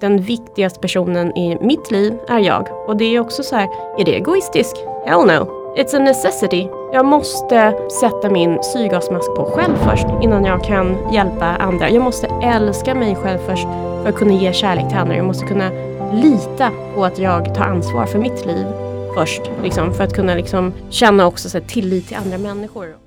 den viktigaste personen i mitt liv är jag. Och det är också så här, är det egoistiskt? Hell no. It's a necessity. Jag måste sätta min syrgasmask på själv först innan jag kan hjälpa andra. Jag måste älska mig själv först för att kunna ge kärlek till andra. Jag måste kunna lita på att jag tar ansvar för mitt liv först. Liksom, för att kunna liksom, känna också så här, tillit till andra människor.